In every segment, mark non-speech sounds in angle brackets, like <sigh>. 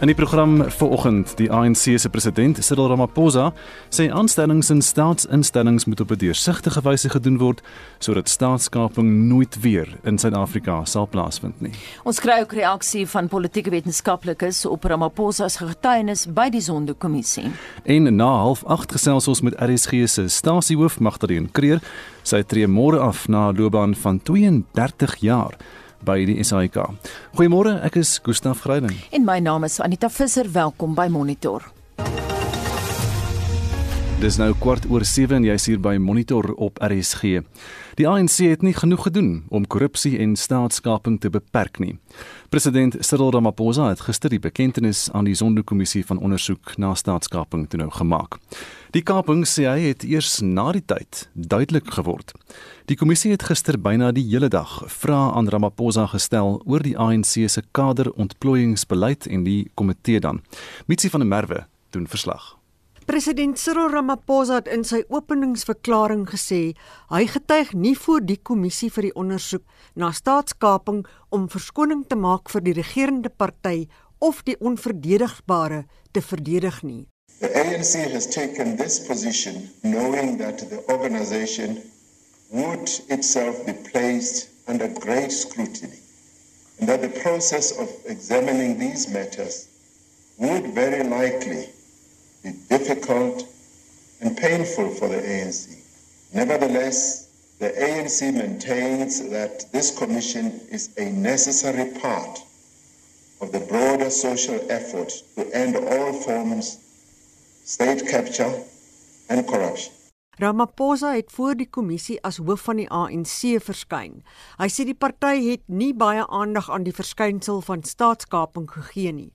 In die program vanoggend, die ANC se president, Cyril Ramaphosa, sê aanstellings in staatsinstellings moet op 'n deursigtige wyse gedoen word sodat staatskaping nooit weer in Suid-Afrika sal plaasvind nie. Ons kry ook reaksie van politieke wetenskaplikes op Ramaphosa se getuienis by die Zondo-kommissie. En na 08:30 gesels ons met RSG se stasiehoof Magdalene Kreer. Sy tree môre af na 'n loopbaan van 32 jaar by die SAIK. Goeiemôre, ek is Gustaf Greiding. En my naam is Anita Visser. Welkom by Monitor. Dis nou kwart oor 7 en jy's hier by Monitor op RSG. Die ANC het nie genoeg gedoen om korrupsie en staatskaping te beperk nie. President Cyril Ramaphosa het gister die bekentenis aan die Zondo-kommissie van ondersoek na staatskaping toe nou gemaak. Die kaping sê hy het eers na die tyd duidelik geword. Die kommissie het gister byna die hele dag vrae aan Ramaphosa gestel oor die ANC se kaderontplooiingsbeleid en die komitee dan. Mitsi van der Merwe doen verslag. President Cyril Ramaphosa het in sy openingsverklaring gesê hy getuig nie voor die kommissie vir die ondersoek na staatskaping om verskoning te maak vir die regerende party of die onverdedigbare te verdedig nie. The ANC has taken this position knowing that the organization would itself be placed under great scrutiny and that the process of examining these matters would very likely be difficult and painful for the ANC. Nevertheless, the ANC maintains that this commission is a necessary part of the broader social effort to end all forms state capture and corruption. Ramaphosa het voor die kommissie as hoof van die ANC verskyn. Hy sê die party het nie baie aandag aan die verskynsel van staatskaping gegee nie.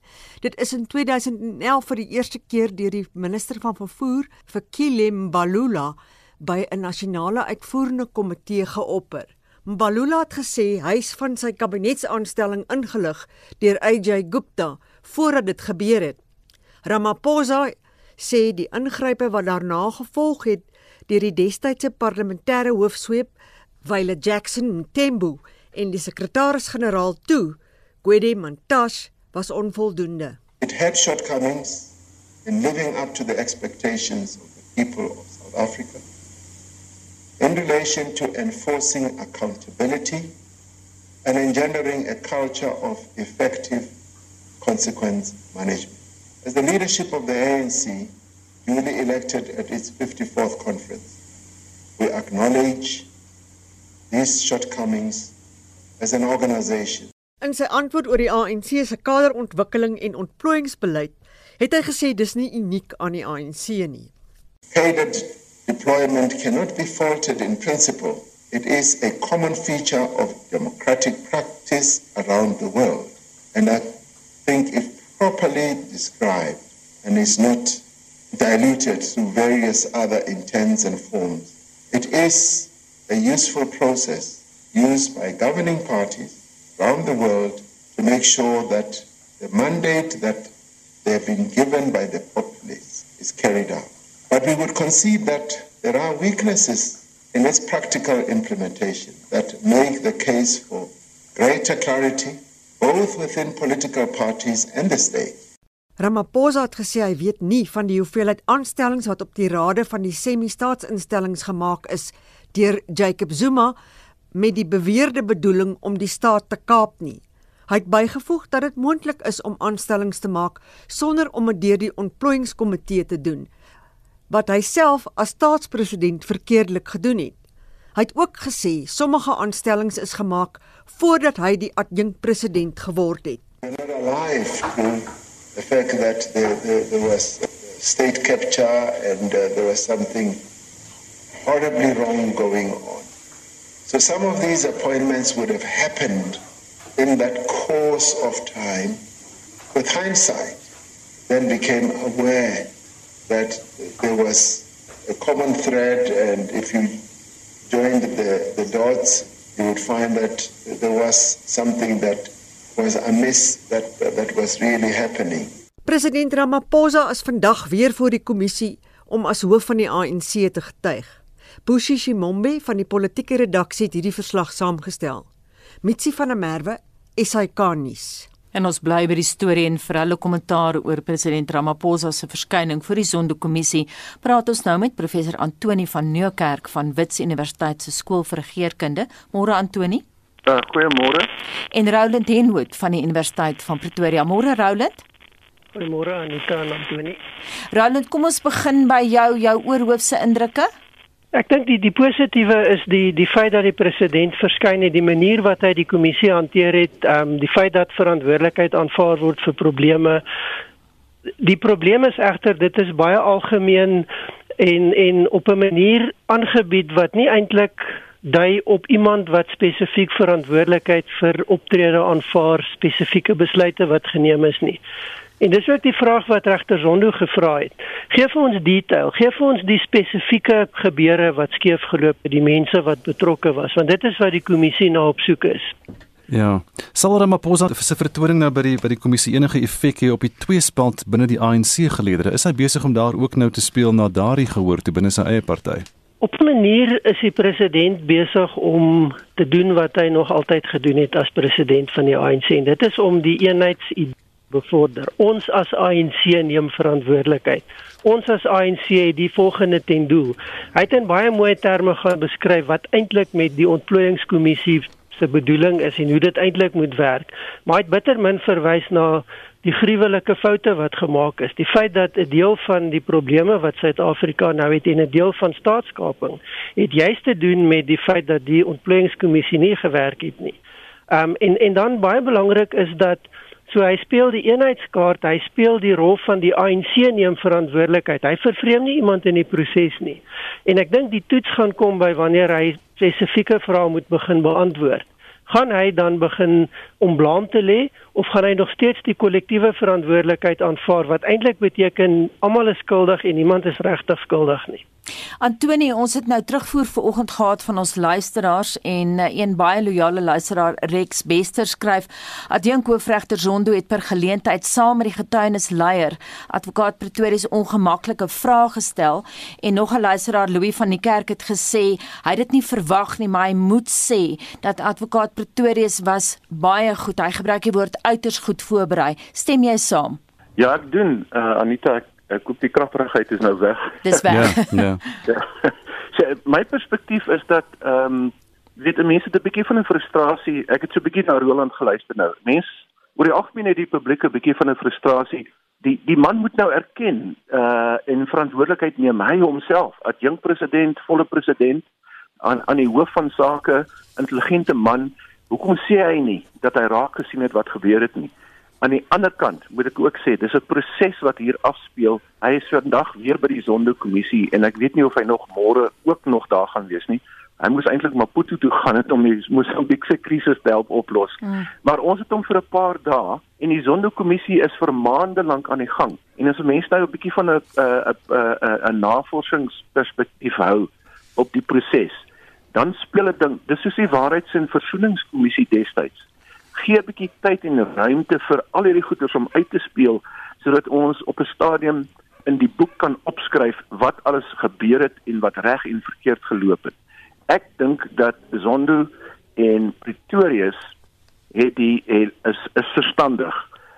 Dit is in 2011 vir die eerste keer deur die minister van vervoer, Fikile Mbalula, by 'n nasionale uitvoerende komitee geopper. Mbalula het gesê hy is van sy kabinetsaanstelling ingelig deur AJ Gupta voordat dit gebeur het. Ramaphosa sê die ingrype wat daarna gevolg het deur die destydse parlementêre hoofsweep Wile Jackson Mthembu en die sekretaris-generaal toe, Gwede Mantashe, was onvoldoende. It had shortcomings in living up to the expectations of the people of South Africa in relation to enforcing accountability and engendering a culture of effective consequence management. As the leadership of the ANC newly elected at its 54th conference, we acknowledge these shortcomings as an organization. In sy antwoord oor die ANC se kaderontwikkeling en ontplooiingsbeleid, het hy gesê dis nie uniek aan die ANC nie. Cadred deployment cannot be faulted in principle. It is a common feature of democratic practice around the world. And I think if properly described and is not diluted through various other intents and forms. It is a useful process used by governing parties around the world to make sure that the mandate that they have been given by the populace is carried out. But we would concede that there are weaknesses in its practical implementation that make the case for greater clarity both within political parties and the state. Ramaphosa het gesê hy weet nie van die hoeveelheid aanstellings wat op die rade van die semi-staatsinstellings gemaak is deur Jacob Zuma met die beweerde bedoeling om die staat te kaap nie. Hy het bygevoeg dat dit moontlik is om aanstellings te maak sonder om dit deur die ontplooiingskomitee te doen wat hy self as staatspresident verkeerdelik gedoen het. Hy het ook gesê sommige aanstellings is gemaak voordat hy die adjunkpresident geword het. The fact that there, there, there was state capture and uh, there was something horribly wrong going on. So some of these appointments would have happened in that course of time. With hindsight, then became aware that there was a common thread, and if you joined the, the dots, you would find that there was something that was amiss that that was really happening. President Ramaphosa is vandag weer voor die kommissie om as hoof van die ANC te getuig. Bushi Shimombe van die politieke redaksie het hierdie verslag saamgestel. Mitsi van der Merwe, SAK nuus. En ons bly by die storie en vir hulle kommentaar oor president Ramaphosa se verskyning voor die Zondo-kommissie, praat ons nou met professor Antoni van Nieuwkerk van Wits Universiteit se skool vir regeringskunde. Môre Antoni. Uh, Goeiemôre. En Roland Henwood van die Universiteit van Pretoria. Môre Roland. Goeiemôre Anita en Antoni. Roland, kom ons begin by jou jou oorhoofse indrukke. Ek dink die die positiewe is die die feit dat die president verskyn het, die manier wat hy die kommissie hanteer het, ehm um, die feit dat verantwoordelikheid aanvaar word vir probleme. Die probleem is egter dit is baie algemeen en en op 'n manier aangebied wat nie eintlik dui op iemand wat spesifiek verantwoordelikheid vir optrede aanvaar, spesifieke besluite wat geneem is nie. En dis ook die vraag wat regter Zondo gevra het. Geef vir ons detail, gee vir ons die spesifieke gebeure wat skeef geloop het, die mense wat betrokke was, want dit is wat die kommissie na op soek is. Ja. Sal Ramaphosa se vertoning nou by die by die kommissie enige effek hê op die tweespalt binne die ANC geleedere? Is hy besig om daar ook nou te speel na daardie gehoor toe binne sy eie party? Op 'n manier is die president besig om te doen wat hy nog altyd gedoen het as president van die ANC en dit is om die eenheidsidee bevorder. Ons as ANC neem verantwoordelikheid. Ons as ANC het die volgende ten doel. Hy het in baie mooi terme gaan beskryf wat eintlik met die ontplooiingskommissie se bedoeling is en hoe dit eintlik moet werk. Maar hy het bitter min verwys na die gruwelike foute wat gemaak is. Die feit dat 'n deel van die probleme wat Suid-Afrika nou het en 'n deel van staatskaping het juist te doen met die feit dat die ontplooiingskommissie nie gewerk het nie. Ehm um, en en dan baie belangrik is dat So hy speel die eenheidskaart, hy speel die rol van die ANC neem verantwoordelikheid. Hy vervreem nie iemand in die proses nie. En ek dink die toets gaan kom by wanneer hy spesifieke vrae moet begin beantwoord. Gaan hy dan begin om blame te lê of gaan hy nog steeds die kollektiewe verantwoordelikheid aanvaar wat eintlik beteken almal is skuldig en niemand is regtig skuldig nie? Antonie, ons het nou terugvoer vanoggend gehad van ons luisteraars en uh, een baie loyale luisteraar Rex Bester skryf: "Adjunk hoofregter Zondo het per geleentheid saam met die getuienisleier advokaat Pretoria se ongemaklike vrae gestel en nog 'n luisteraar Louis van die kerk het gesê hy het dit nie verwag nie, maar hy moet sê dat advokaat Pretoria was baie goed. Hy gebruik die woord uiters goed voorberei. Stem jy saam?" Ja, ek doen. Uh, Anita, ek ek koop die kragterigheid is nou weg. Dis weg. Ja, ja. <laughs> so, my perspektief is dat ehm um, weet mense het 'n bietjie van 'n frustrasie. Ek het so 'n bietjie na Roland geluister nou. Mense oor die algemeen het die publiek 'n bietjie van 'n frustrasie. Die die man moet nou erken uh en verantwoordelikheid neem hy homself as jong president, volle president aan aan die hoof van sake, intelligente man. Hoekom sê hy nie dat hy raak gesien het wat gebeur het nie? Aan die ander kant moet ek ook sê, dis 'n proses wat hier afspeel. Hy is vandag weer by die Zondo-kommissie en ek weet nie of hy nog môre ook nog daar gaan wees nie. Hy moes eintlik Maputo toe gaan het om die Mosambiekse krisis te help oplos. Mm. Maar ons het hom vir 'n paar dae en die Zondo-kommissie is vir maande lank aan die gang. En as mense nou 'n bietjie van 'n 'n 'n 'n navorsingsperspektief hou op die proses, dan speel dit ding. Dis soos die waarheids- en versoeningskommissie destyds gee 'n bietjie tyd en ruimte vir al hierdie goeders om uit te speel sodat ons op 'n stadium in die boek kan opskryf wat alles gebeur het en wat reg en verkeerd geloop het. Ek dink dat Zondo en Pretoria het die het, is is verstandig.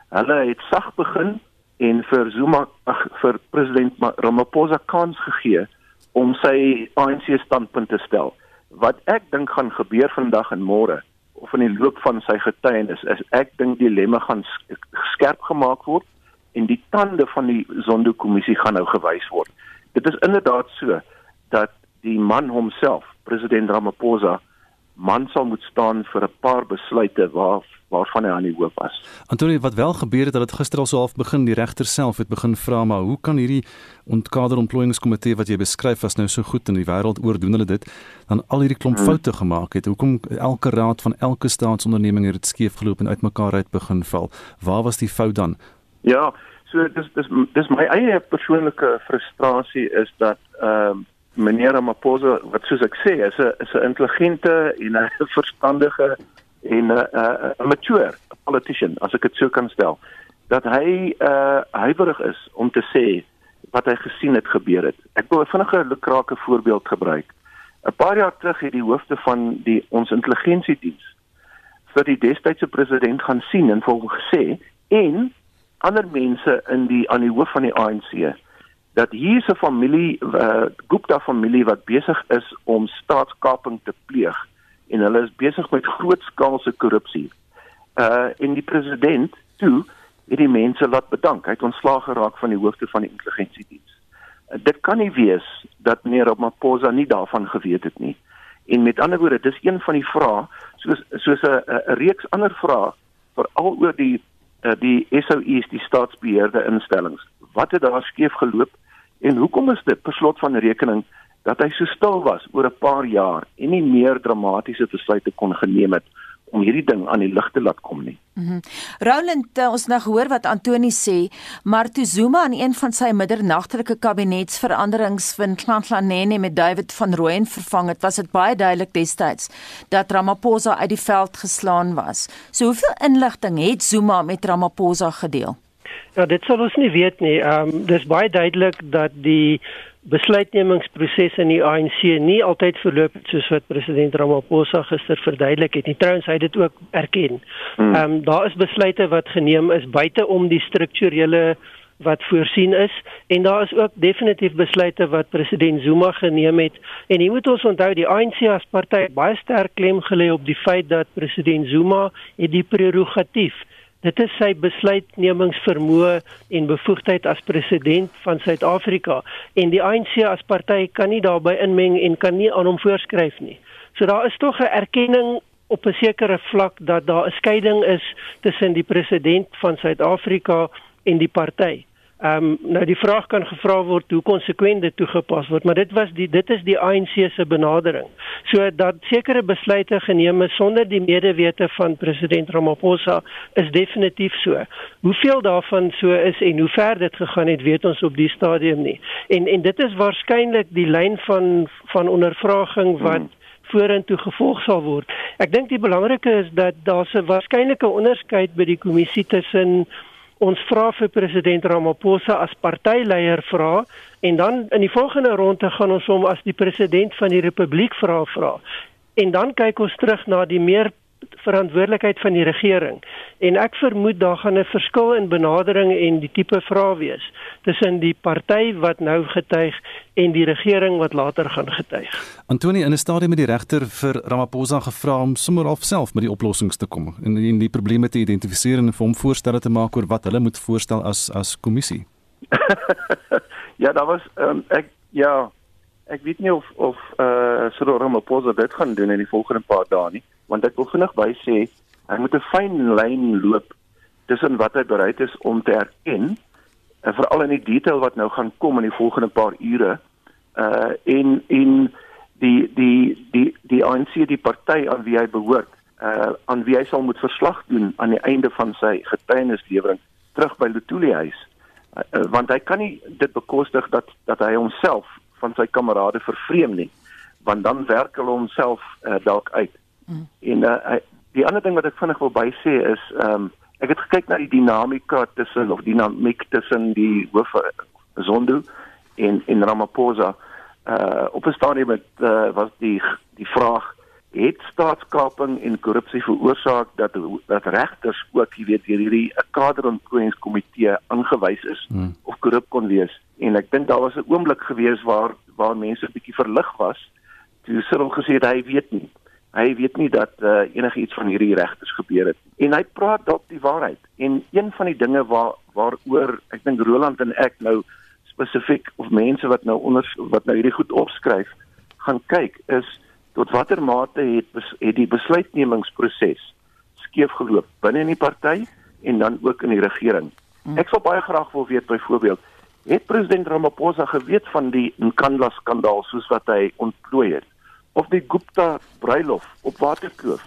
Hulle het sag begin en vir Zuma ag vir president Ramaphosa kans gegee om sy ANC standpunt te stel. Wat ek dink gaan gebeur vandag en môre of in die loop van sy getuienis is ek dink die lemme gaan skerp gemaak word en die tande van die Zondo-kommissie gaan nou gewys word. Dit is inderdaad so dat die man homself, president Ramaphosa, man sal moet staan vir 'n paar besluite waar waarvan hy aan die hoof was. Antonie, wat wel gebeur het dat dit gister al so half begin die regter self het begin vra maar hoe kan hierdie ontkader ontplooiingskomitee wat jy beskryf as nou so goed in die wêreld oor doen hulle dit dan al hierdie klomp hmm. foute gemaak het. Hoekom elke raad van elke staatsonderneming het dit skeef geloop en uitmekaar uit begin val? Waar was die fout dan? Ja, so dis dis dis my eie persoonlike frustrasie is dat ehm um, meneer Ramaphosa wat soos ek sê is 'n is 'n intelligente en 'n verstandige en 'n 'n mature politician as ek dit so kan stel dat hy uh huiwerig is om te sê wat hy gesien het gebeur het. Ek wil 'n vinnige lukrake voorbeeld gebruik. 'n Paar jaar terug het die hoofde van die ons intelligensiediens vir die destydse president gaan sien en volgens gesê en ander mense in die aan die hoof van die ANC dat hier 'n familie uh, Gupta familie wat besig is om staatskaping te pleeg en hulle is besig met grootskaalse korrupsie. Uh en die president toe het die mense laat bedank. Hy het ontslaag geraak van die hoofde van die intelligensiediens. Uh, dit kan nie wees dat meneer Ramaphosa nie daarvan geweet het nie. En met ander woorde, dis een van die vrae soos soos 'n reeks ander vrae veral oor die uh, die SOE's, die staatsbeheerde instellings. Wat het daar skeef geloop? En hoekom is dit per slot van rekening dat hy so stil was oor 'n paar jaar en nie meer dramatiese besluite kon geneem het om hierdie ding aan die lig te laat kom nie. Mhm. Mm Roland, uh, ons nou gehoor wat Antoni sê, maar toe Zuma aan een van sy middernagtelike kabinetsveranderings van Klanhlanene met David van Rooyen vervang het, was dit baie duidelik destyds dat Ramaphosa uit die veld geslaan was. So hoeveel inligting het Zuma met Ramaphosa gedeel? Ja, dit sal ons nie weet nie. Ehm um, dis baie duidelik dat die besluitnemingsproses in die ANC nie altyd verloop het soos wat president Ramaphosa gister verduidelik het nie. Trouwens, hy het dit ook erken. Hmm. Ehm um, daar is besluite wat geneem is buite om die strukturele wat voorsien is en daar is ook definitief besluite wat president Zuma geneem het en jy moet ons onthou die ANC as party baie sterk klem gelê op die feit dat president Zuma het die prerogatief Dit is sy besluitnemingsvermoë en bevoegdheid as president van Suid-Afrika en die ANC as party kan nie daarbey inmeng en kan nie aan hom voorskryf nie. So daar is tog 'n erkenning op 'n sekere vlak dat daar 'n skeiding is tussen die president van Suid-Afrika en die party. Ehm um, nou die vraag kan gevra word hoe konsekwent dit toegepas word, maar dit was die dit is die ANC se benadering. So dat sekere besluite geneem is sonder die medewete van president Ramaphosa is definitief so. Hoeveel daarvan so is en hoe ver dit gegaan het, weet ons op die stadium nie. En en dit is waarskynlik die lyn van van ondervraging wat hmm vorentoe gevolg sal word. Ek dink die belangrike is dat daar 'n waarskynlike onderskeid by die kommissie tussen ons vra vir president Ramaphosa as partyleier vra en dan in die volgende ronde gaan ons hom as die president van die republiek vra vra. En dan kyk ons terug na die meer verantwoordelikheid van die regering. En ek vermoed daar gaan 'n verskil in benadering en die tipe vrae wees tussen die party wat nou getuig en die regering wat later gaan getuig. Antonie in 'n stadium met die regter vir Ramaphosa gevra om sommer half self met die oplossings te kom en en die probleme te identifiseer en vir hom voorstelle te maak oor wat hulle moet voorstel as as kommissie. <laughs> ja, daar was um, ek ja, ek weet nie of of eh uh, Cyril Ramaphosa dit gaan doen in die volgende paar dae nie want ek wil vinnig by sê hy moet 'n fyn lyn loop tussen wat hy bereid is om te erken en veral in die detail wat nou gaan kom in die volgende paar ure uh in in die die die die ANC die party aan wie hy behoort uh aan wie hy sal moet verslag doen aan die einde van sy getuienislewering terug by Lutuli huis. Uh, uh, want hy kan nie dit bekostig dat dat hy homself van sy kamerade vervreem nie want dan werk hulle homself uh, dalk uit Mm. En uh, die ander ding wat ek vinnig wil bysê is ehm um, ek het gekyk na die dinamika tussen of dinamiek tussen die hoof Zondo en en Ramaphosa uh op 'n stadium met uh, was die die vraag het staatskaping en korrupsie veroorsaak dat dat regters ook jy weet deur hierdie 'n kaderontplooiingskomitee aangewys is hmm. of korrup kon wees en ek dink daar was 'n oomblik gewees waar waar mense 'n bietjie verlig was toe Cyril gesê het hy weet nie Hy weet nie dat uh, enige iets van hierdie regters gebeur het en hy praat dalk die waarheid. En een van die dinge waar waaroor ek dink Roland en ek nou spesifiek of mense wat nou onder wat nou hierdie goed opskryf gaan kyk is tot watter mate het het die besluitnemingsproses skeef geloop binne in die party en dan ook in die regering. Hmm. Ek sou baie graag wil weet byvoorbeeld het president Ramaphosa geweet van die Nkandla skandaal soos wat hy ontplooi het? Of die Gupta bruilof op Waterkloof.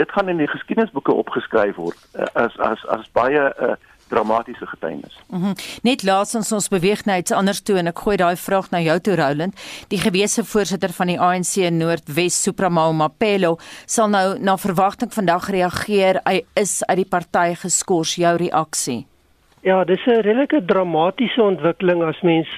Dit gaan in die geskiedenisboeke opgeskryf word uh, as as as baie 'n uh, dramatiese getuienis. Mm -hmm. Net laat ons ons beweeg na iets anders toe en ek gooi daai vraag na jou toe Roland. Die gewese voorsitter van die ANC in Noordwes, Supramo Mapelo, sal nou na verwagting vandag reageer. Hy is uit die party geskort. Jou reaksie? Ja, dis 'n redelike dramatiese ontwikkeling as mens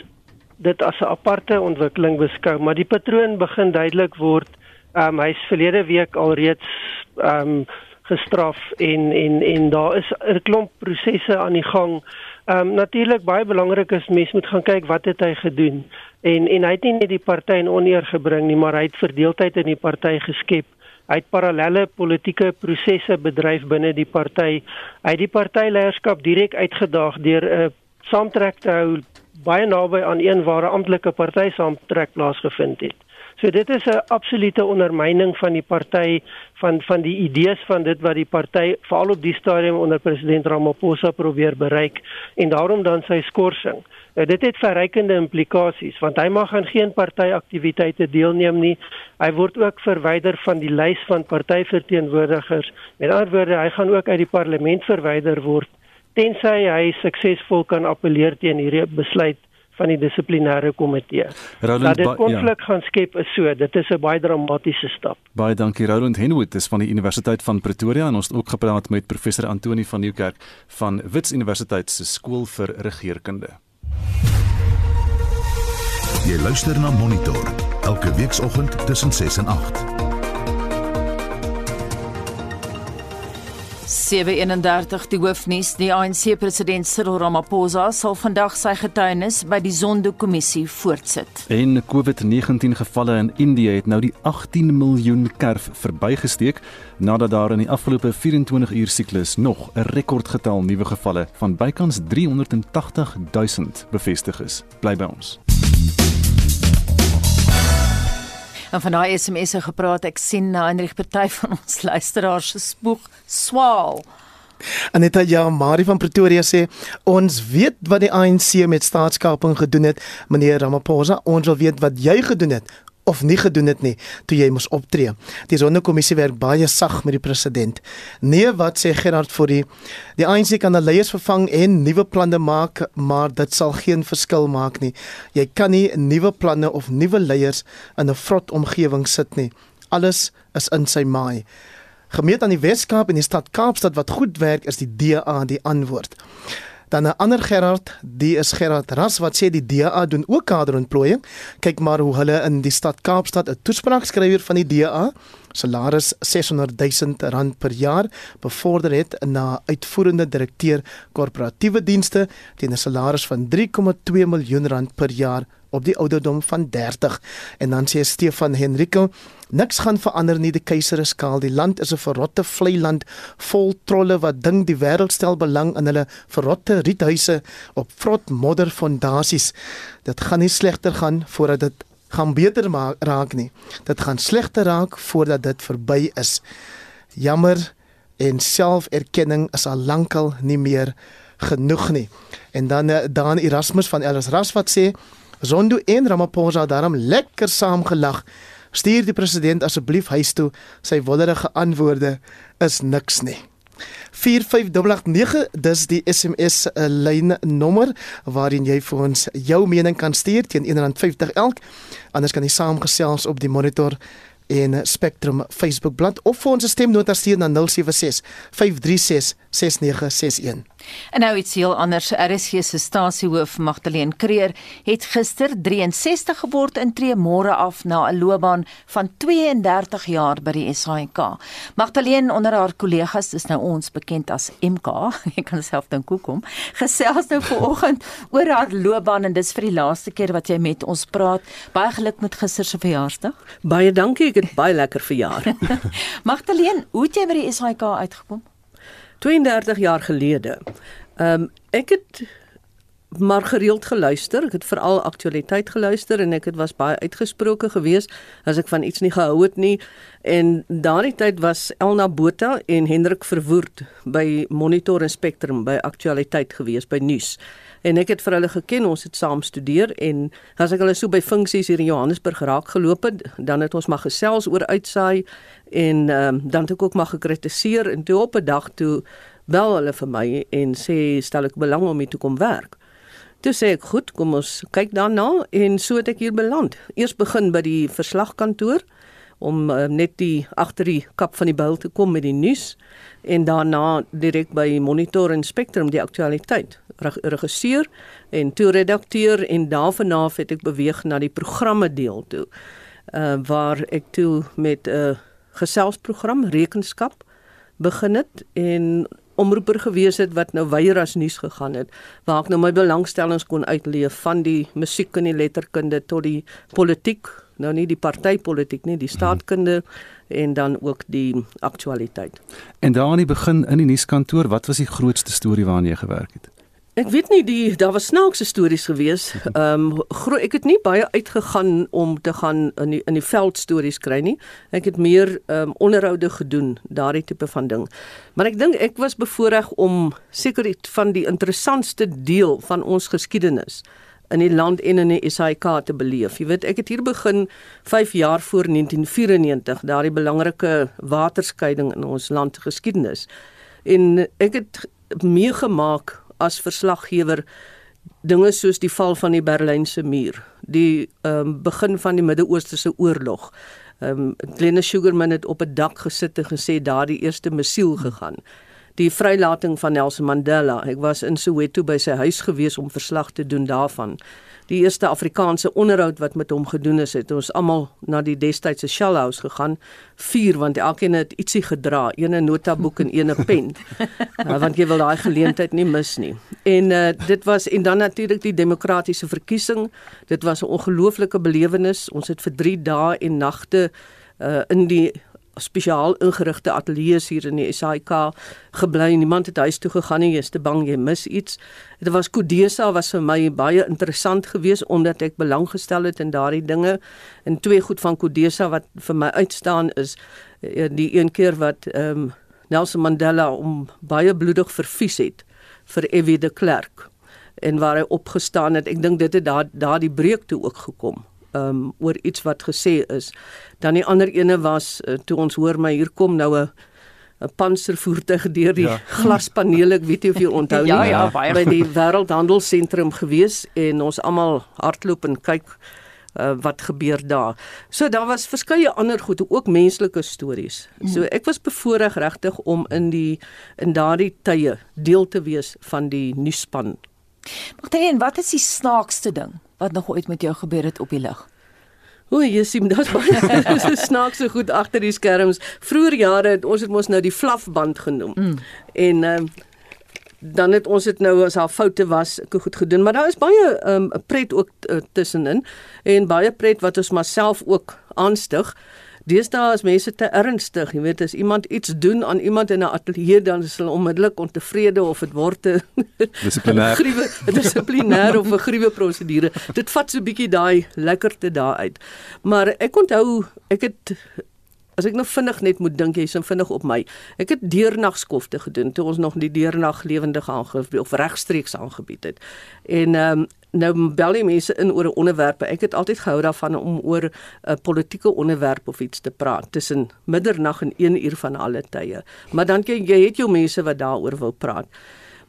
dit as 'n aparte ontwikkeling beskou, maar die patroon begin duidelik word. Ehm um, hy's verlede week alreeds ehm um, gestraf en en en daar is 'n klomp prosesse aan die gang. Ehm um, natuurlik baie belangrik is mens moet gaan kyk wat het hy gedoen. En en hy het nie net die party in oneer gebring nie, maar hy het verdeeldheid in die party geskep. Hy het parallelle politieke prosesse bedryf binne die party. Hy het die partyleierskap direk uitgedaag deur 'n uh, saamtrek te hou baie naby aan een waar 'n amptelike party saamtrek plaasgevind het. So dit is 'n absolute ondermyning van die party van van die idees van dit wat die party veral op die stadium onder president Ramaphosa probeer bereik en daarom dan sy skorsing. Nou, dit het verrykende implikasies want hy mag aan geen partyaktiwiteite deelneem nie. Hy word ook verwyder van die lys van partyverteenwoordigers. Met ander woorde, hy gaan ook uit die parlement verwyder word tensy hy suksesvol kan appeleer teen hierdie besluit van die dissiplinêre komitee. Dat dit konflik ja. gaan skep is so, dit is 'n baie dramatiese stap. Baie dankie Roland Henwood is van die Universiteit van Pretoria en ons het ook gepraat met professor Antoni van Nieuwkerk van Wits Universiteit se skool vir regeringskunde. Jy luister na Monitor elke weekoggend tussen 6 en 8. 731 die hoofnuus die ANC president Cyril Ramaphosa sal vandag sy getuienis by die Zondo-kommissie voortsit. En COVID-19 gevalle in Indië het nou die 18 miljoen kerf verbygesteek nadat daar in die afgelope 24 uur siklus nog 'n rekordgetal nuwe gevalle van bykans 380 000 bevestig is. Bly by ons. En van daai SMS'e gepraat, ek sien na Hendrik party <laughs> van ons luisteraars se spoeg swaal. Aneta ja, Marie van Pretoria sê ons weet wat die ANC met staatskaping gedoen het, meneer Ramaphosa, ons wil weet wat jy gedoen het of nie gedoen het nie toe jy moes optree. Die sonnekommissie werk baie sag met die president. Nee, wat sê Gerard vir die die ANC kan hulle leiers vervang en nuwe planne maak, maar dit sal geen verskil maak nie. Jy kan nie nuwe planne of nuwe leiers in 'n vrot omgewing sit nie. Alles is in sy maai. Gemeet aan die Weskaap en die stad Kaapstad wat goed werk, is die DA die antwoord. Dan 'n ander Gerard, die is Gerard Ras wat sê die DA doen ook kaderontplooiing. Kyk maar hoe hulle in die stad Kaapstad 'n toespraak skrywer van die DA salaris 600 000 rand per jaar bevorder het na uitvoerende direkteur korporatiewe dienste teen 'n salaris van 3,2 miljoen rand per jaar op die ouderdom van 30 en dan sê Stefan Henrico niks gaan verander nie die keiser is kaal. Die land is 'n verrotte vlei land vol trolle wat ding die wêreld stel belang in hulle verrotte riethuise op vrot modder fondasies dit gaan nie slegter gaan voordat dit gaan beter maak raak nie. Dit gaan slegter raak voordat dit verby is. Jammer en selferkenning is al lankal nie meer genoeg nie. En dan eh, dan Erasmus van Ellis Ras wat sê Zondo en Ramaphosa daarom lekker saamgelag. Stuur die president asseblief huis toe. Sy wonderlike antwoorde is niks nie. 45889 dis die SMS uh, lyn nommer waarin jy vir ons jou mening kan stuur teen R1.50 elk. Anders kan jy saamgesels op die monitor en Spectrum Facebook bladsy of vir ons stemnota stuur na 076 536 6961. En nou iets heel anders. RSG se stasiehoof Magdalene Creer het gister 63 geword en tree môre af na 'n loopbaan van 32 jaar by die SAIK. Magdalene onder haar kollegas is nou ons bekend as MK. <laughs> Ek kan self dink hoekom. Gesels nou vanoggend <laughs> oor haar loopbaan en dis vir die laaste keer wat jy met ons praat. Baie geluk met gister se verjaarsdag. Baie dankie. Ek het baie lekker verjaar. <laughs> Magdalene, hoe het jy by die SAIK uitgekom? 32 jaar gelede. Ehm um, ek het maar gereeld geluister. Ek het veral aktualiteit geluister en ek het was baie uitgesproke geweest as ek van iets nie gehou het nie. En daardie tyd was Elna Botha en Hendrik Verwoerd by Monitor en Spectrum by aktualiteit geweest by nuus. En ek het vir hulle geken, ons het saam studeer en as ek hulle so by funksies hier in Johannesburg geraak geloop het, dan het ons maar gesels oor uitsaai en um, dan het ek ook maar gekritiseer en toe op 'n dag toe bel hulle vir my en sê stel ek belang om hier toe kom werk. Toe sê ek goed, kom ons kyk daarna en so het ek hier beland. Eers begin by die verslagkantoor om uh, net die agter die kap van die bil te kom met die nuus en daarna direk by Monitor en Spectrum die aktualiteit regisseur en toe redakteur en daarvanaf het ek beweeg na die programme deel toe. Uh waar ek toe met 'n uh, geselsprogram rekenskap begin het en omroeper gewees het wat nou weier as nuus gegaan het waar ek nou my belangstellings kon uitleef van die musiek en die letterkunde tot die politiek nou nie die partytetiek nie die staatkunde en dan ook die aktualiteit. En daar aan die begin in die nuuskantoor, wat was die grootste storie waarna jy gewerk het? Ek weet nie die daar was snaakse stories gewees. Ehm um, ek het nie baie uitgegaan om te gaan in die, in die veld stories kry nie. Ek het meer ehm um, onderhoude gedoen, daardie tipe van ding. Maar ek dink ek was bevoorreg om seker van die interessantste deel van ons geskiedenis in die land en in die SAIK te beleef. Jy weet, ek het hier begin 5 jaar voor 1994, daardie belangrike waterskeiding in ons land geskiedenis. En ek het meegemaak as verslaggewer dinge soos die val van die Berlynse muur, die ehm um, begin van die Midde-Ooste se oorlog. Ehm um, Glenn Sugarman het op 'n dak gesit en gesê daardie eerste missiel gegaan. Die vrylating van Nelson Mandela. Ek was in Soweto by sy huis gewees om verslag te doen daarvan die eerste Afrikaanse onderhoud wat met hom gedoen is, het ons almal na die destydse Shell House gegaan, vier want elkeen het ietsie gedra, een 'n notaboek en een 'n pen. uh, <laughs> want jy wil daai geleentheid nie mis nie. En uh, dit was en dan natuurlik die demokratiese verkiesing. Dit was 'n ongelooflike belewenis. Ons het vir 3 dae en nagte uh, in die spesiaal ingerigte ateljee's hier in die SAIK gebly. Niemand het huis toe gegaan nie. Jy's te bang jy mis iets. Dit was Kodesa was vir my baie interessant geweest omdat ek belang gestel het in daardie dinge. En twee goed van Kodesa wat vir my uitstaan is eh, die een keer wat ehm um, Nelson Mandela om baie bloedig verfies het vir F.W. de Klerk en waar hy opgestaan het. Ek dink dit het daar daardie breek toe ook gekom um oor iets wat gesê is. Dan die ander ene was uh, toe ons hoor my hier kom nou 'n 'n panservoertuig deur die ja. <laughs> glaspanele, ek weet nie of jy onthou ja, nie, ja, by die <laughs> Wêreldhandelsentrum gewees en ons almal hardloop en kyk uh, wat gebeur daar. So daar was verskeie ander goed, ook menslike stories. So mm. ek was bevoorreg regtig om in die in daardie tye deel te wees van die nuusspan. Magdalene, wat is die snaakste ding wat nog ooit met jou gebeur het op die lig? O, jy sien, is baie <laughs> so snaakse goed agter die skerms. Vroeger jare het ons dit mos nou die flafband genoem. Mm. En ehm uh, dan het ons dit nou as haar foute was, goed gedoen, maar daar is baie ehm um, pret ook uh, tussenin en baie pret wat ons maar self ook aanstig. Deesdae is mense te ernstig, jy weet as iemand iets doen aan iemand in 'n ateljee dan is hulle onmiddellik ontevrede of dit word 'n <laughs> dissiplinêr <laughs> griewe dissiplinêr of 'n griewe prosedure. Dit vat so 'n bietjie daai lekkerte daar uit. Maar ek onthou ek het As ek nou vinnig net moet dink jy sin vinnig op my. Ek het deernagskofte gedoen toe ons nog die deernag lewendig aangebied of regstreeks aangebied het. En ehm um, nou bel die mense in oor 'n onderwerp. Ek het altyd gehou daarvan om oor 'n politieke onderwerp of iets te praat tussen middernag en 1 uur van alle tye. Maar dan jy, jy het jou mense wat daaroor wil praat.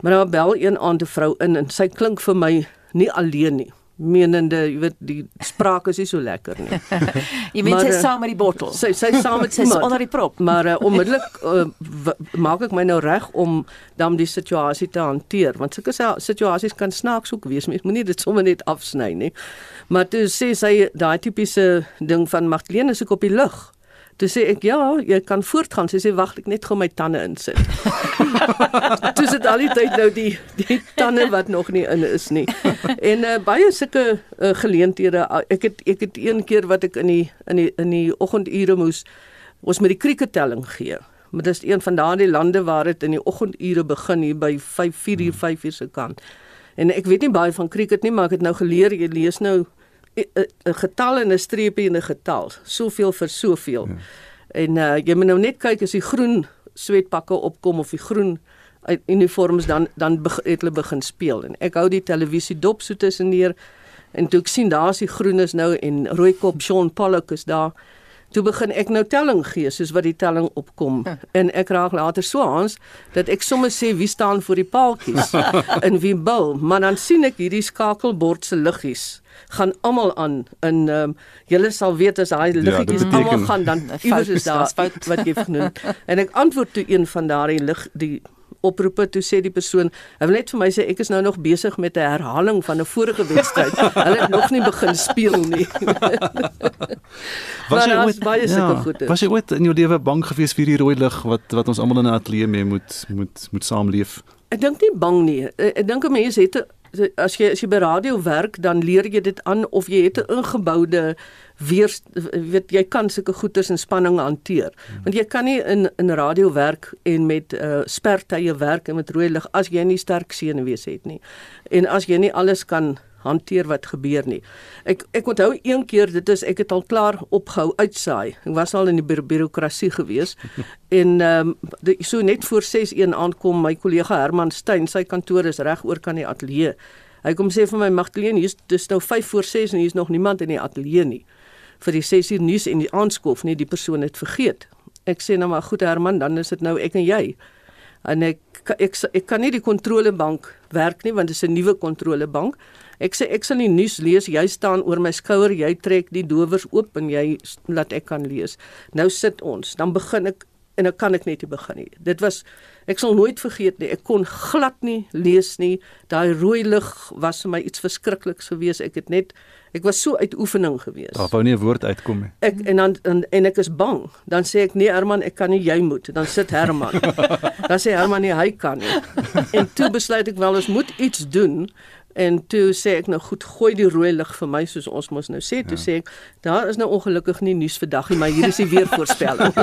Maar dan bel een aand 'n vrou in en sy klink vir my nie alleen nie menende, jy weet, die spraak is nie so lekker nie. <laughs> jy meen sy eh, saam met die bottel. Sy sy saam met sy onder die prop. Maar uh, onmiddellik uh, maak ek my nou reg om dan die situasie te hanteer, want sulke situasies kan snaaks ook wees. Mens moenie dit sommer net afsny nie. Maar toe sê sy daai tipiese ding van Magdalene is ek op die lug. Toe sê ek ja, jy kan voortgaan. Sy sê wag, ek net gou my tande insit. <laughs> Dis dit al die tyd nou die die tande wat nog nie in is nie. En uh, baie sulke uh, geleenthede. Ek het ek het een keer wat ek in die in die in die oggendure moes ons met die krieketelling gee. Maar dis een van daardie lande waar dit in die oggendure begin hier by 5 4 uur 5 uur se kant. En ek weet nie baie van krieket nie, maar ek het nou geleer jy lees nou 'n getal en 'n streepie en 'n getal, soveel vir soveel. Ja. En uh, jy moet nou net kyk as die groen sweetpakke opkom of die groen uniforms dan dan het hulle begin speel. En ek hou die televisie dop so tussen neer en toe ek sien daar's die groenes nou en rooi kop Sean Pollock is daar Toe begin ek nou telling gee soos wat die telling opkom. En ek raak later so aans dat ek sommer sê wie staan voor die paaltjies? <laughs> In wie bil, maar dan sien ek hierdie skakelbord se liggies gaan almal aan in ehm um, julle sal weet as daai liggetjies dit beteken- almal gaan dan <laughs> iewers is daar fout. wat jy genoem <laughs> en ek antwoord toe een van daardie lig die oproepe toe sê die persoon hy wil net vir my sê ek is nou nog besig met 'n herhaling van 'n vorige wedstryd <laughs> hulle het nog nie begin speel nie Was jy ooit baie sulke goedes. Was jy ooit in jou lewe bang gewees vir die rooi lig wat wat ons almal in 'n ateljee mee moet moet moet saamleef? Ek dink nie bang nie. Ek ek dink 'n mens het 'n as jy as jy by radio werk, dan leer jy dit aan of jy het 'n ingeboude weer weet jy kan sulke goeters en spanning hanteer. Want jy kan nie in in radio werk en met uh, spertye werk en met rooi lig as jy nie sterk senuwees het nie. En as jy nie alles kan hanteer wat gebeur nie. Ek ek onthou een keer dit is ek het al klaar opgehou uitsaai. Ek was al in die bureau- bureaukrasie gewees <laughs> en ehm um, so net voor 6:00 aankom my kollega Herman Steyn, sy kantoor is reg oor kan die ateljee. Hy kom sê vir my Magdalene, hier's dis nou 5 voor 6 en hier's nog niemand in die ateljee nie vir die 6 uur nuus en die aanskof nie, die persoon het vergeet. Ek sê nou maar goed Herman, dan is dit nou ek en jy. En ek ek ek, ek kan nie die kontrolebank werk nie want dit is 'n nuwe kontrolebank. Ek sê ek sal nie nuus lees, jy staan oor my skouer, jy trek die dowers oop en jy laat ek kan lees. Nou sit ons, dan begin ek en ek kan ek net nie begin nie. Dit was ek sal nooit vergeet nie. Ek kon glad nie lees nie. Daai rooi lig was vir my iets verskrikliks geweest. Ek het net ek was so uit oefening geweest. Daar wou nie 'n woord uitkom nie. Ek en dan en, en ek is bang. Dan sê ek nee Herman, ek kan nie, jy moet. Dan sit Herman. <laughs> dan sê Herman nee, hy kan nie. En toe besluit ek wel ons moet iets doen. En toe sê ek nou goed, gooi die rooi lig vir my soos ons mos nou sê. Toe ja. sê ek daar is nou ongelukkig nie nuus vandag nie, maar hier is die weervoorspelling.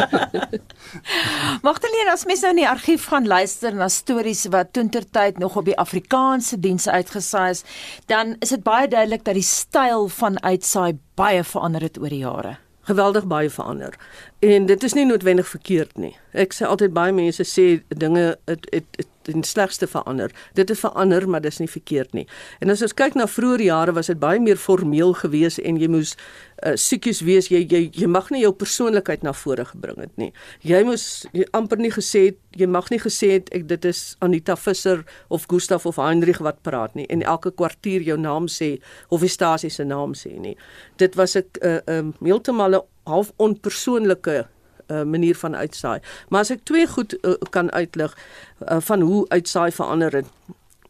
<laughs> Magdalene, as mens nou in die argief gaan luister na stories wat toentertyd nog op die Afrikaanse dienste uitgesaai is, dan is dit baie duidelik dat die styl van uitsaai baie verander het oor die jare. geweldig baie verander. En dit is nie noodwendig verkeerd nie. Ek sê altyd baie mense sê dinge het het, het in slegste verander. Dit het verander, maar dis nie verkeerd nie. En as ons kyk na vroeë jare was dit baie meer formeel geweest en jy moes uh, siekies wees. Jy jy jy mag nie jou persoonlikheid na vore gebring het nie. Jy moes jy amper nie gesê het jy mag nie gesê het ek dit is Anita Visser of Gustaf of Heinrich wat praat nie en elke kwartier jou naam sê of die stasie se naam sê nie. Dit was 'n uh, um, heeltemal 'n half onpersoonlike uh, manier van uitsaai. Maar as ek twee goed uh, kan uitlig uh, van hoe uitsaai verander het.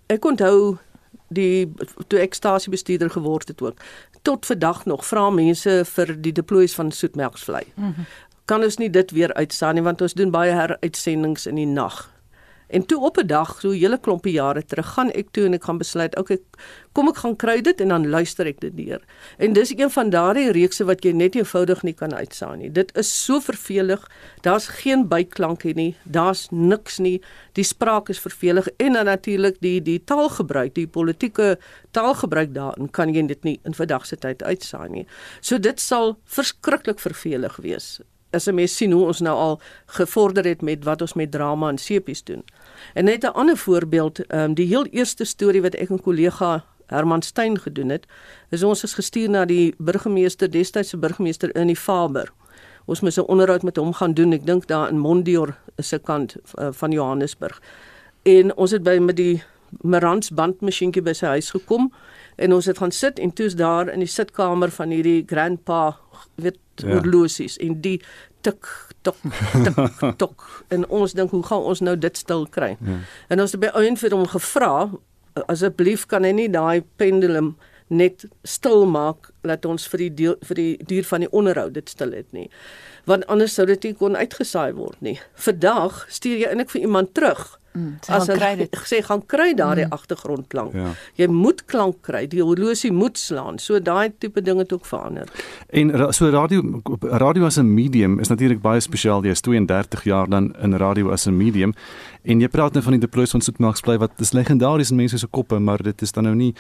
Ek onthou die toe ek stasiebestuurder geword het ook. Tot vandag nog vra mense vir die deploys van soetmelksvlei. Mm -hmm. Kan ons nie dit weer uitsaai nie want ons doen baie heruitsendings in die nag. En toe op 'n dag, so 'n hele klompie jare terug, gaan ek toe en ek gaan besluit, okay, kom ek gaan kry dit en dan luister ek dit deur. En dis een van daardie reekse wat jy net eenvoudig nie kan uitsaai nie. Dit is so vervelig. Daar's geen byklanke nie. Daar's niks nie. Die spraak is vervelig en dan natuurlik die die taalgebruik, die politieke taalgebruik daarin kan jy dit nie in vandag se tyd uitsaai nie. So dit sal verskriklik vervelig wees as 'n mens sien hoe ons nou al gevorder het met wat ons met drama en sepies doen. En net 'n ander voorbeeld, ehm um, die heel eerste storie wat ek en kollega Herman Steyn gedoen het, is ons is gestuur na die burgemeester, destydse burgemeester in die Faber. Ons moes 'n onderhoud met hom gaan doen, ek dink daar in Mondior se kant uh, van Johannesburg. En ons het by met die Marantz bandmasjienkie by sy huis gekom en ons het gaan sit en toe's daar in die sitkamer van hierdie grandpa weet ja. horlosies en die tik tok tik tok <laughs> en ons dink hoe gaan ons nou dit stil kry. Ja. En ons het by een vir hom gevra asseblief kan hy nie daai pendulum net stil maak laat ons vir die deel, vir die duur van die onderhoud dit stil het nie. Want anders sou dit nie kon uitgesaai word nie. Vandag stuur jy eintlik vir iemand terug. Mm, as kry dit sê gaan kry daardie mm. agtergrondklank. Ja. Jy moet klank kry, die horlosie moet slaan. So daai tipe dinge het ook verander. En so radio radio as 'n medium is natuurlik baie spesiaal. Jy is 32 jaar dan in radio as 'n medium en jy praat nou van die deploys van Soetmaksplei wat dis legendaries in mense se koppe, maar dit is dan nou nie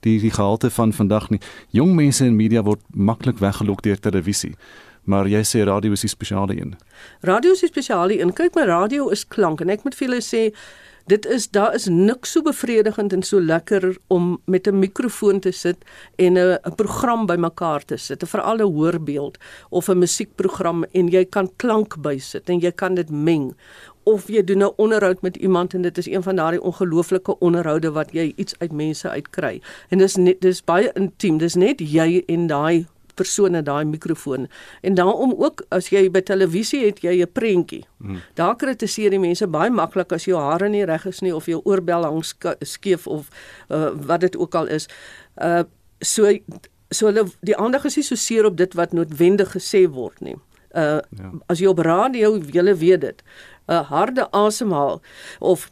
die die gehalte van vandag nie. Jong mense in media word maklik weggelok deur televisie. Maar jy sê radio is die spesiale een. Radio is die spesiale een. Kyk, my radio is klank en ek moet vir julle sê dit is daar is niks so bevredigend en so lekker om met 'n mikrofoon te sit en 'n 'n program bymekaar te sit, veral 'n hoorbeeld of 'n musiekprogram en jy kan klank bysit en jy kan dit meng of jy doen 'n onderhoud met iemand en dit is een van daardie ongelooflike onderhoude wat jy iets uit mense uitkry. En dis net dis baie intiem. Dis net jy en daai persone daai mikrofoon. En daarom ook as jy by televisie het jy 'n prentjie. Hmm. Daar kritiseer die mense baie maklik as jou hare nie reg is nie of jou oorbel hang skeef of uh, wat dit ook al is. Uh so so hulle die aandag is nie so seer op dit wat noodwendig gesê word nie. Uh ja. as jy op radio jy weet dit. 'n uh, harde asemhaal of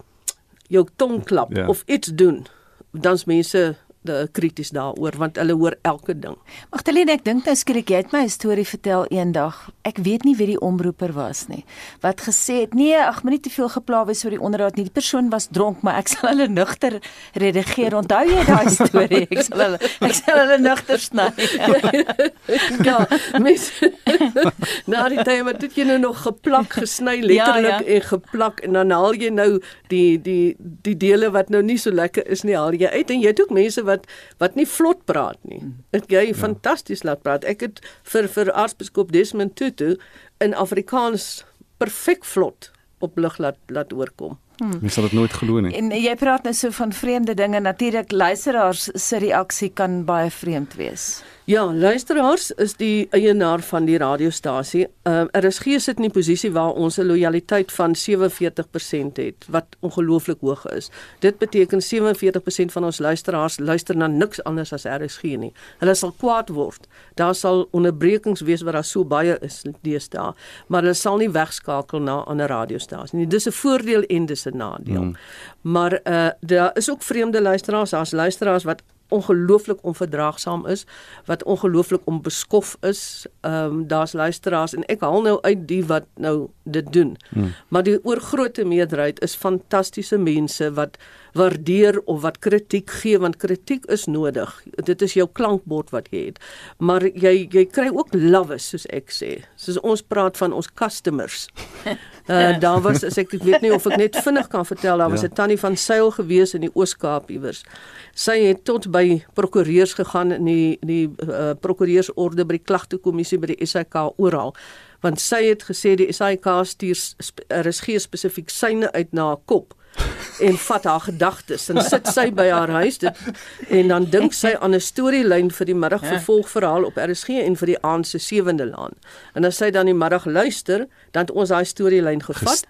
jou tong klap ja. of iets doen dan's mense de krities daaroor want hulle hoor elke ding. Magdalene, ek dink nou skrik jy het my 'n storie vertel eendag. Ek weet nie wie die omroeper was nie. Wat gesê het, nee, ag, moenie te veel gepla wees oor die onderhoud nie. Die persoon was dronk, maar ek <laughs> sal hulle nugter redigeer. Onthou jy daai storie? Ek sal hulle ek sal hulle nugter sny. <laughs> ja, mis. <laughs> nou die tyd het jy nou nog geplak, gesny letterlik ja, ja. en geplak en dan haal jy nou die die die dele wat nou nie so lekker is nie, haal jy uit en jy het ook mense wat wat wat nie vlot praat nie. Dit jy ja. fantasties laat praat. Ek het vir vir aartsbiskop Desmond Tutu in Afrikaans perfek vlot op lig laat laat oorkom. Hmm. Mens sal dit nooit glo nie. En jy praat nou so van vreemde dinge. Natuurlik luisteraars se reaksie kan baie vreemd wees. Ja, luisteraars is die eienaar van die radiostasie. Ehm uh, RSG sit in 'n posisie waar ons 'n lojaliteit van 47% het wat ongelooflik hoog is. Dit beteken 47% van ons luisteraars luister na niks anders as RSG nie. Hulle sal kwaad word. Daar sal onderbrekings wees wat daar so baie is deesdae, maar hulle sal nie wegskakel na ander radiostasie nie. Dis 'n voordeel en dis 'n nadeel. Hmm. Maar eh uh, daar is ook vreemde luisteraars, daar's luisteraars wat ongelooflik onverdraagsaam is, wat ongelooflik onbeskof is. Ehm um, daar's luisteraars en ek haal nou uit die wat nou dit doen. Hmm. Maar die oorgrootste meerderheid is fantastiese mense wat waardeer of wat kritiek gee want kritiek is nodig. Dit is jou klankbord wat jy het. Maar jy jy kry ook lawes soos ek sê. Soos ons praat van ons customers. Uh <laughs> daar was as ek ek weet nie of ek net vinnig kan vertel daar was 'n ja. tannie van Seil gewees in die Oos-Kaap iewers. Sy het tot by prokureurs gegaan in die die uh, prokureursorde by die klagtekommissie by die SAK oral. Want sy het gesê die SAK stuur er is geen spesifiek syne uit na haar kop en vat haar gedagtes en sit sy by haar huis dit en dan dink sy aan 'n storielyn vir die middag vervolgverhaal op RSG en vir die aand se sewende laan. En as sy dan die middag luister, dan het ons daai storielyn gevat.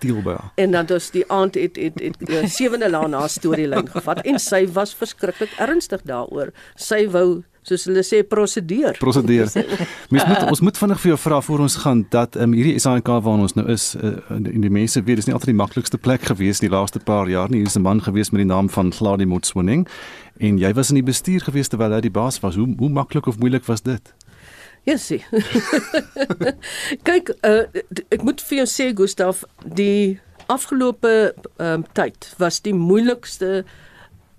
En dan het die aand het het het die sewende laan haar storielyn gevat en sy was verskriklik ernstig daaroor. Sy wou soos hulle sê prosedeer. Prosedeer. <laughs> Mens moet ons moet vinnig vir jou vra voor ons gaan dat um, hierdie SAK waar ons nou is uh, in die mense weet dis nie altyd die maklikste plek gewees die laaste paar jaar nie. Hier is 'n man gewees met die naam van Gladi Motswoning en jy was in die bestuur gewees terwyl hy die baas was. Hoe hoe maklik of moeilik was dit? Sien. <laughs> Kyk, uh, ek moet vir jou sê Gustaf, die afgelope um, tyd was die moeilikste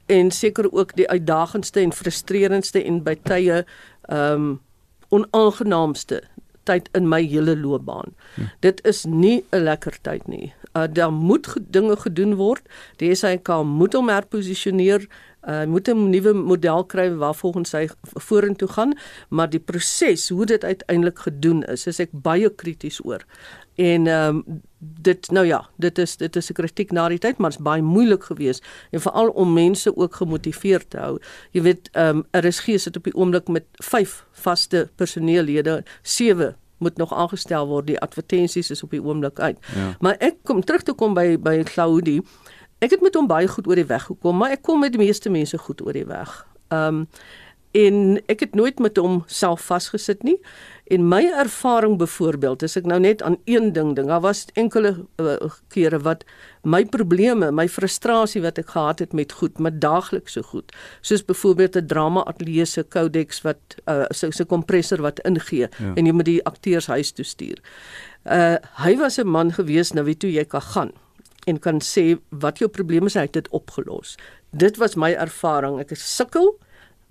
en seker ook die uitdagendste en frustrerendste en by tye ehm um, onaangenaamste tyd in my hele loopbaan. Hm. Dit is nie 'n lekker tyd nie. Uh, daar moet dinge gedoen word. Die SAK moet hom herposisioneer. Uh, moet 'n nuwe model kry waar volgens hy vorentoe gaan, maar die proses hoe dit uiteindelik gedoen is, is ek baie krities oor. En ehm um, dit nou ja, dit is dit is 'n kritiek na die tyd, maar dit is baie moeilik geweest en veral om mense ook gemotiveerd te hou. Jy weet, ehm um, is gees dit op die oomblik met 5 vaste personeellede, 7 moet nog aangestel word. Die advertensies is op die oomblik uit. Ja. Maar ek kom terug te kom by by Claudie. Ek het met hom baie goed oor die weg gekom, maar ek kom met die meeste mense goed oor die weg. Ehm um, en ek het nooit met hom self vasgesit nie. En my ervaring byvoorbeeld, as ek nou net aan een ding ding, daar was enkele uh, kere wat my probleme, my frustrasie wat ek gehad het met goed, met daagliks so goed, soos byvoorbeeld 'n drama ateljee se codex wat uh, so 'n kompressor wat ingee ja. en jy moet die akteurs huis toe stuur. Uh hy was 'n man gewees na wie toe jy kan gaan en kan sê wat jou probleme is, hy het dit opgelos. Dit was my ervaring. Ek sukkel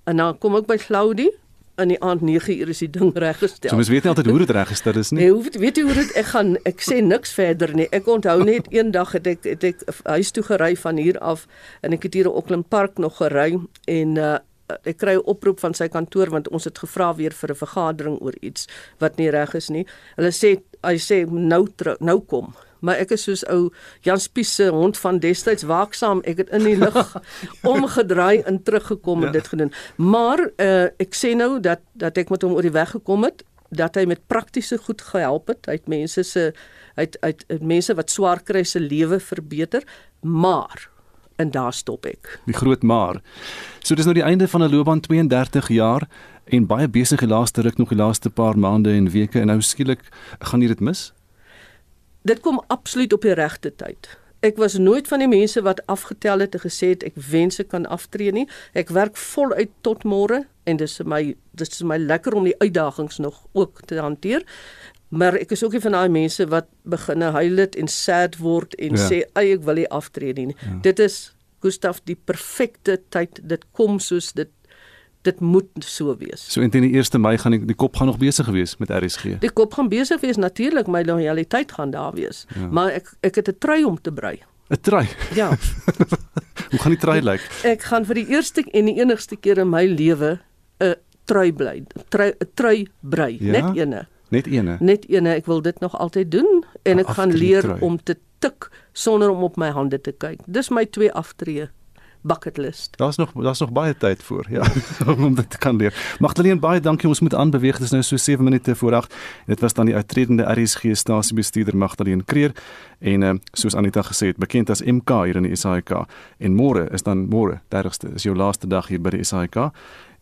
en dan kom ek by Claudie in die aand 9uur is die ding reggestel. So mens weet nie altyd hoe dit reggestel is nie. Nee, hoef weet jy hoe dit ek gaan ek sê niks verder nie. Ek onthou net <laughs> eendag het ek het ek huis toe gery van hier af en ek het hier in Auckland Park nog gery en uh ek kry 'n oproep van sy kantoor want ons het gevra weer vir 'n vergadering oor iets wat nie reg is nie. Hulle sê hy sê nou nou kom maar ek is soos ou Jan Spies se hond van destyds waaksaam. Ek het in die lug <laughs> ja. omgedraai en teruggekom en ja. dit gedoen. Maar uh, ek sê nou dat dat ek met hom oor die weg gekom het, dat hy met praktiese goed gehelp het. Hy het mense se uit uit mense wat swaar kry se lewe verbeter, maar en daar stop ek. Die groot maar. So dis nou die einde van 'n loopbaan 32 jaar en baie besig die laaste ruk nog die laaste paar maande en weke en nou skielik gaan jy dit mis? Dit kom absoluut op die regte tyd. Ek was nooit van die mense wat afgetel het en gesê het ek wens ek kan aftree nie. Ek werk voluit tot môre en dis vir my dis is my lekker om die uitdagings nog ook te hanteer. Maar ek is ook nie van daai mense wat begin huil het en sad word en ja. sê ek wil nie aftree nie. Ja. Dit is Gustaf die perfekte tyd. Dit kom soos dit dit moet so wees. So teen die 1 Mei gaan die, die kop gaan nog besig wees met RSG. Die kop gaan besig wees natuurlik, my loyaliteit gaan daar wees. Ja. Maar ek ek het 'n trui om te brei. 'n Trui. Ja. <laughs> Hoe gaan die trui lyk? <laughs> Ek gaan vir die eerste en die enigste keer in my lewe 'n trui bly. 'n Trui brei, ja? net eene. Net eene. Net eene. Ek wil dit nog altyd doen en ek gaan leer trui. om te tik sonder om op my hande te kyk. Dis my twee aftreë bucket list. Daar's nog daar's nog baie tyd voor, ja, <laughs> om dit te kan leer. Magdalene baie dankie. Ons moet aanbeweeg. Dit is nou so 7 minute voor 8. Dit was dan die uitredende RSG stasiebestuurder Magdalene Kreer en uh, soos Anita gesê het, bekend as MK hier in die SAIK. En môre is dan môre, 30ste, is jou laaste dag hier by die SAIK.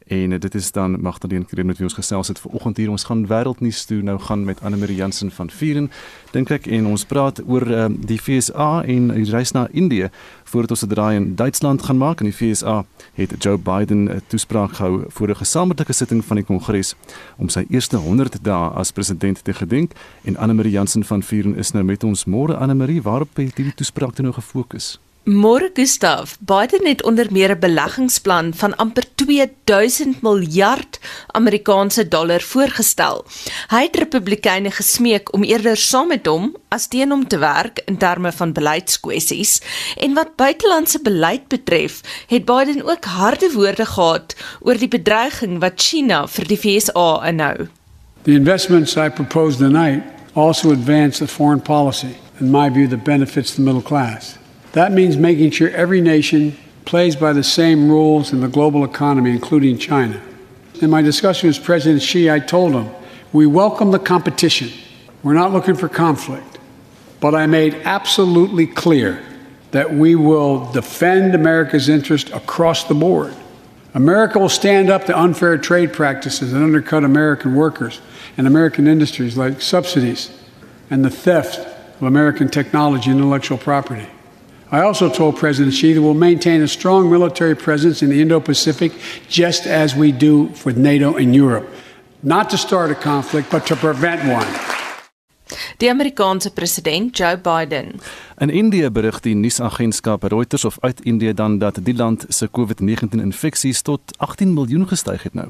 En uh, dit is dan Magdalene Kreer met wie ons gesels het vanoggend hier. Ons gaan wêreldnuus toe nou gaan met Anne Marie Jansen van Vieren, dink ek, en ons praat oor uh, die FSA en die reis na Indië voordat ons 'n draai in Duitsland gaan maak. In die FSA het Joe Biden 'n toespraak gehou voor 'n gesamentlike sitting van die Kongres om sy eerste 100 dae as president te gedenk. En Anne Marie Jansen van Vieren is nou met ons. Môre Anne Marie, waarop het hierdie toespraak nou gefokus? Môre Gustav, Biden het onder meer 'n beleggingsplan van amper 2000 miljard Amerikaanse dollar voorgestel. Hy het Republikeine gesmeek om eerder saam met hom as teen hom te werk in terme van beleidskwessies. En wat buitelandse beleid betref, het Biden ook harde woorde gehad oor die bedreiging wat China vir die VSA inhou. The investments I propose tonight also advance the foreign policy in my view that benefits the middle class. That means making sure every nation plays by the same rules in the global economy, including China. In my discussion with President Xi, I told him we welcome the competition. We're not looking for conflict. But I made absolutely clear that we will defend America's interest across the board. America will stand up to unfair trade practices that undercut American workers and American industries like subsidies and the theft of American technology and intellectual property. I also told President Xi that we'll maintain a strong military presence in the Indo Pacific, just as we do with NATO and Europe. Not to start a conflict, but to prevent one. Die Amerikaanse president Joe Biden. In Indië berig die nuusagentskap Reuters of uit Indië dan dat die land se COVID-19 infeksies tot 18 miljoen gestyg het nou.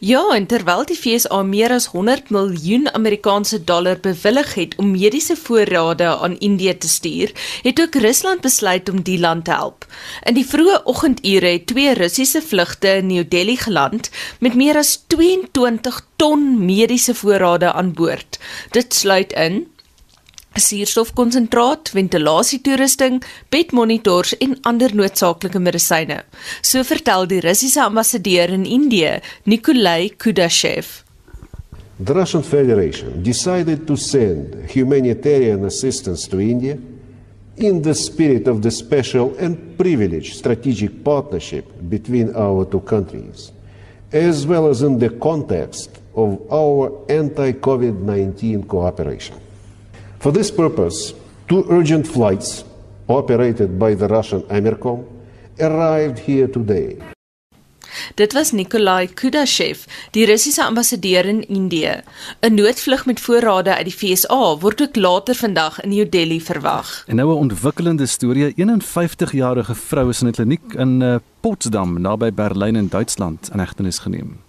Ja, en terwyl die FSA meer as 100 miljoen Amerikaanse dollar bewillig het om mediese voorrade aan Indië te stuur, het ook Rusland besluit om die land te help. In die vroeë oggendure het twee Russiese vlugte in New Delhi geland met meer as 22 ton mediese voorrade aan boord. Dit sluit in suurstofkonsentraat, ventilasietoerusting, bedmonitors en ander noodsaaklike medisyne. So vertel die Russiese ambassadeur in Indië, Nikolai Kudashev. The Russian Federation decided to send humanitarian assistance to India in the spirit of the special and privileged strategic partnership between our two countries, as well as in the context of our anti COVID 19 cooperation. For this purpose, two urgent flights operated by the Russian Amercom arrived here today. Dit was Nikolai Kudashev, die Russiese ambassadeur in Indië. 'n Noodvlug met voorrade uit die FSA word ook later vandag in New Delhi verwag. En nou 'n ontwikkelende storie, 'n 51-jarige vrou is in 'n kliniek in uh, Potsdam naby Berlyn in Duitsland in hegtenis geneem.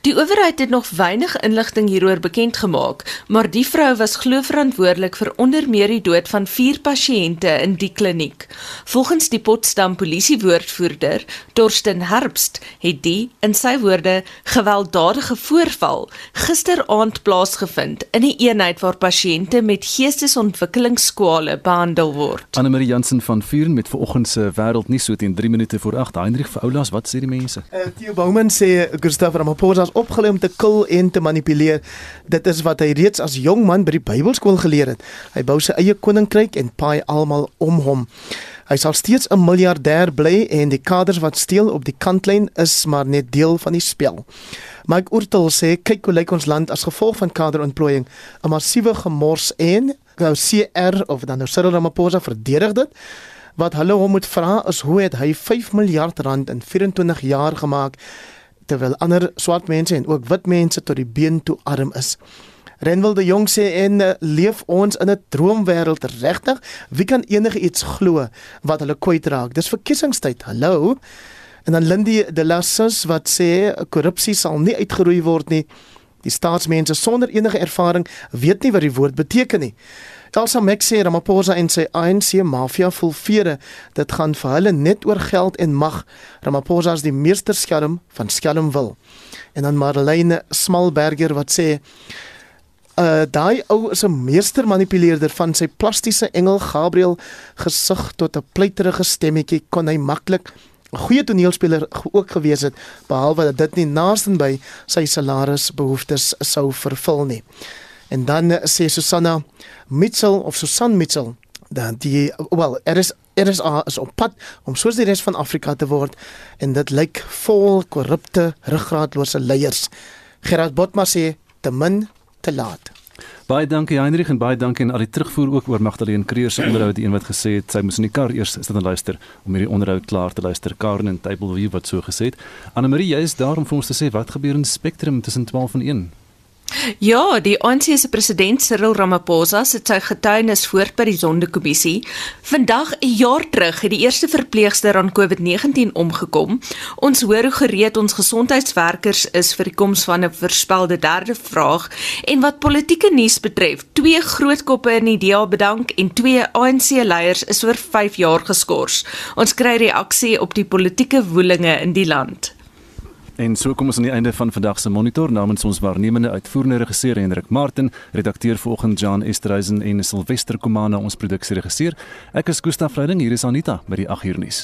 Die owerheid het nog weinig inligting hieroor bekend gemaak, maar die vrou was glo verantwoordelik vir onder meer die dood van 4 pasiënte in die kliniek. Volgens die Potsdam polisiewoordvoerder, Torsten Herbst, het die in sy woorde gewelddadige voorval gisteraand plaasgevind in 'n eenheid waar pasiënte met geestesontwikkelingskwale behandel word. Anne Marie Jansen van Vuren met vanoggend se wêreldnuus so teen 3 minute voor 8. Heinrich vir Oulas, wat sê die mense? Uh, Theo Bouman sê Gustav Ramaphosa is opgelei om te kil en te manipuleer. Dit is wat hy reeds as jong man by die Bybelskool geleer het. Hy bou sy eie koninkryk en paai almal om hom. Hy sal steeds 'n miljardêr bly en die kaders wat steel op die kantlyn is maar net deel van die spel. Mike Oortel sê kyk hoe lyk ons land as gevolg van kaderontplooiing, 'n massiewe gemors en nou CR of dan nou Cyril Ramaphosa verdedig dit. Wat hulle hom moet vra is hoe het hy 5 miljard rand in 24 jaar gemaak terwyl ander swart mense en ook wit mense tot die been toe arm is. Renwil de Jong sê en uh, leef ons in 'n droomwêreld regtig? Wie kan enige iets glo wat hulle kwytraak? Dis verkiesingstyd. Hallo. En dan Lindy de Lassus wat sê korrupsie sal nie uitgeroei word nie. Die staatsmense sonder enige ervaring weet nie wat die woord beteken nie. Elsa Max sê Ramaphosa en sy ANC mafia voel vrede. Dit gaan vir hulle net oor geld en mag. Ramaphosa is die meester skelm van Skelmwil. En dan Marlene Smalberger wat sê uh daai ou is 'n meester manipuleerder van sy plastiese engel Gabriel gesig tot 'n pleiterige stemmetjie kon hy maklik 'n goeie toneelspeler ook gewees het behalwe dat dit nie naasten by sy salarisbehoeftes sou vervul nie. En dan uh, sê Susanna Mitchell of Susan Mitchell dat die wel er is er is, is op pad om soos die res van Afrika te word en dit lyk vol korrupte ruggraatlose leiers. Gerard Botma sê te min te laat. Baie dankie Heinrich en baie dankie aan al die terugvoer ook oor Magdalene Creer se onderhoud die een wat gesê het sy moes in die kar eers sit en luister om hierdie onderhoud klaar te luister. Karen en Table View wat so gesê het. Anne Marie, jy is daar om vir ons te sê wat gebeur in Spectrum tussen 12 en 1. Ja, die ANC se president Cyril Ramaphosa sit sy getuienis voort by die Sondekommissie. Vandag 'n jaar terug het die eerste verpleegster aan COVID-19 omgekom. Ons hoor hoe gereed ons gesondheidswerkers is vir die koms van 'n voorspelde derde vraag en wat politieke nuus betref, twee groot koppe in die DA bedank en twee ANC leiers is oor 5 jaar geskort. Ons kry reaksie op die politieke woelinge in die land. En so kom ons aan die einde van vandag se monitor namens ons waarnemende uitvoerende regisseur Hendrik Martin, redakteur vanoggend Jan Esterhuizen en Silwester Komana ons produksieregisseur. Ek is Gustaf Vreiding, hier is Anita by die 8 uur nuus.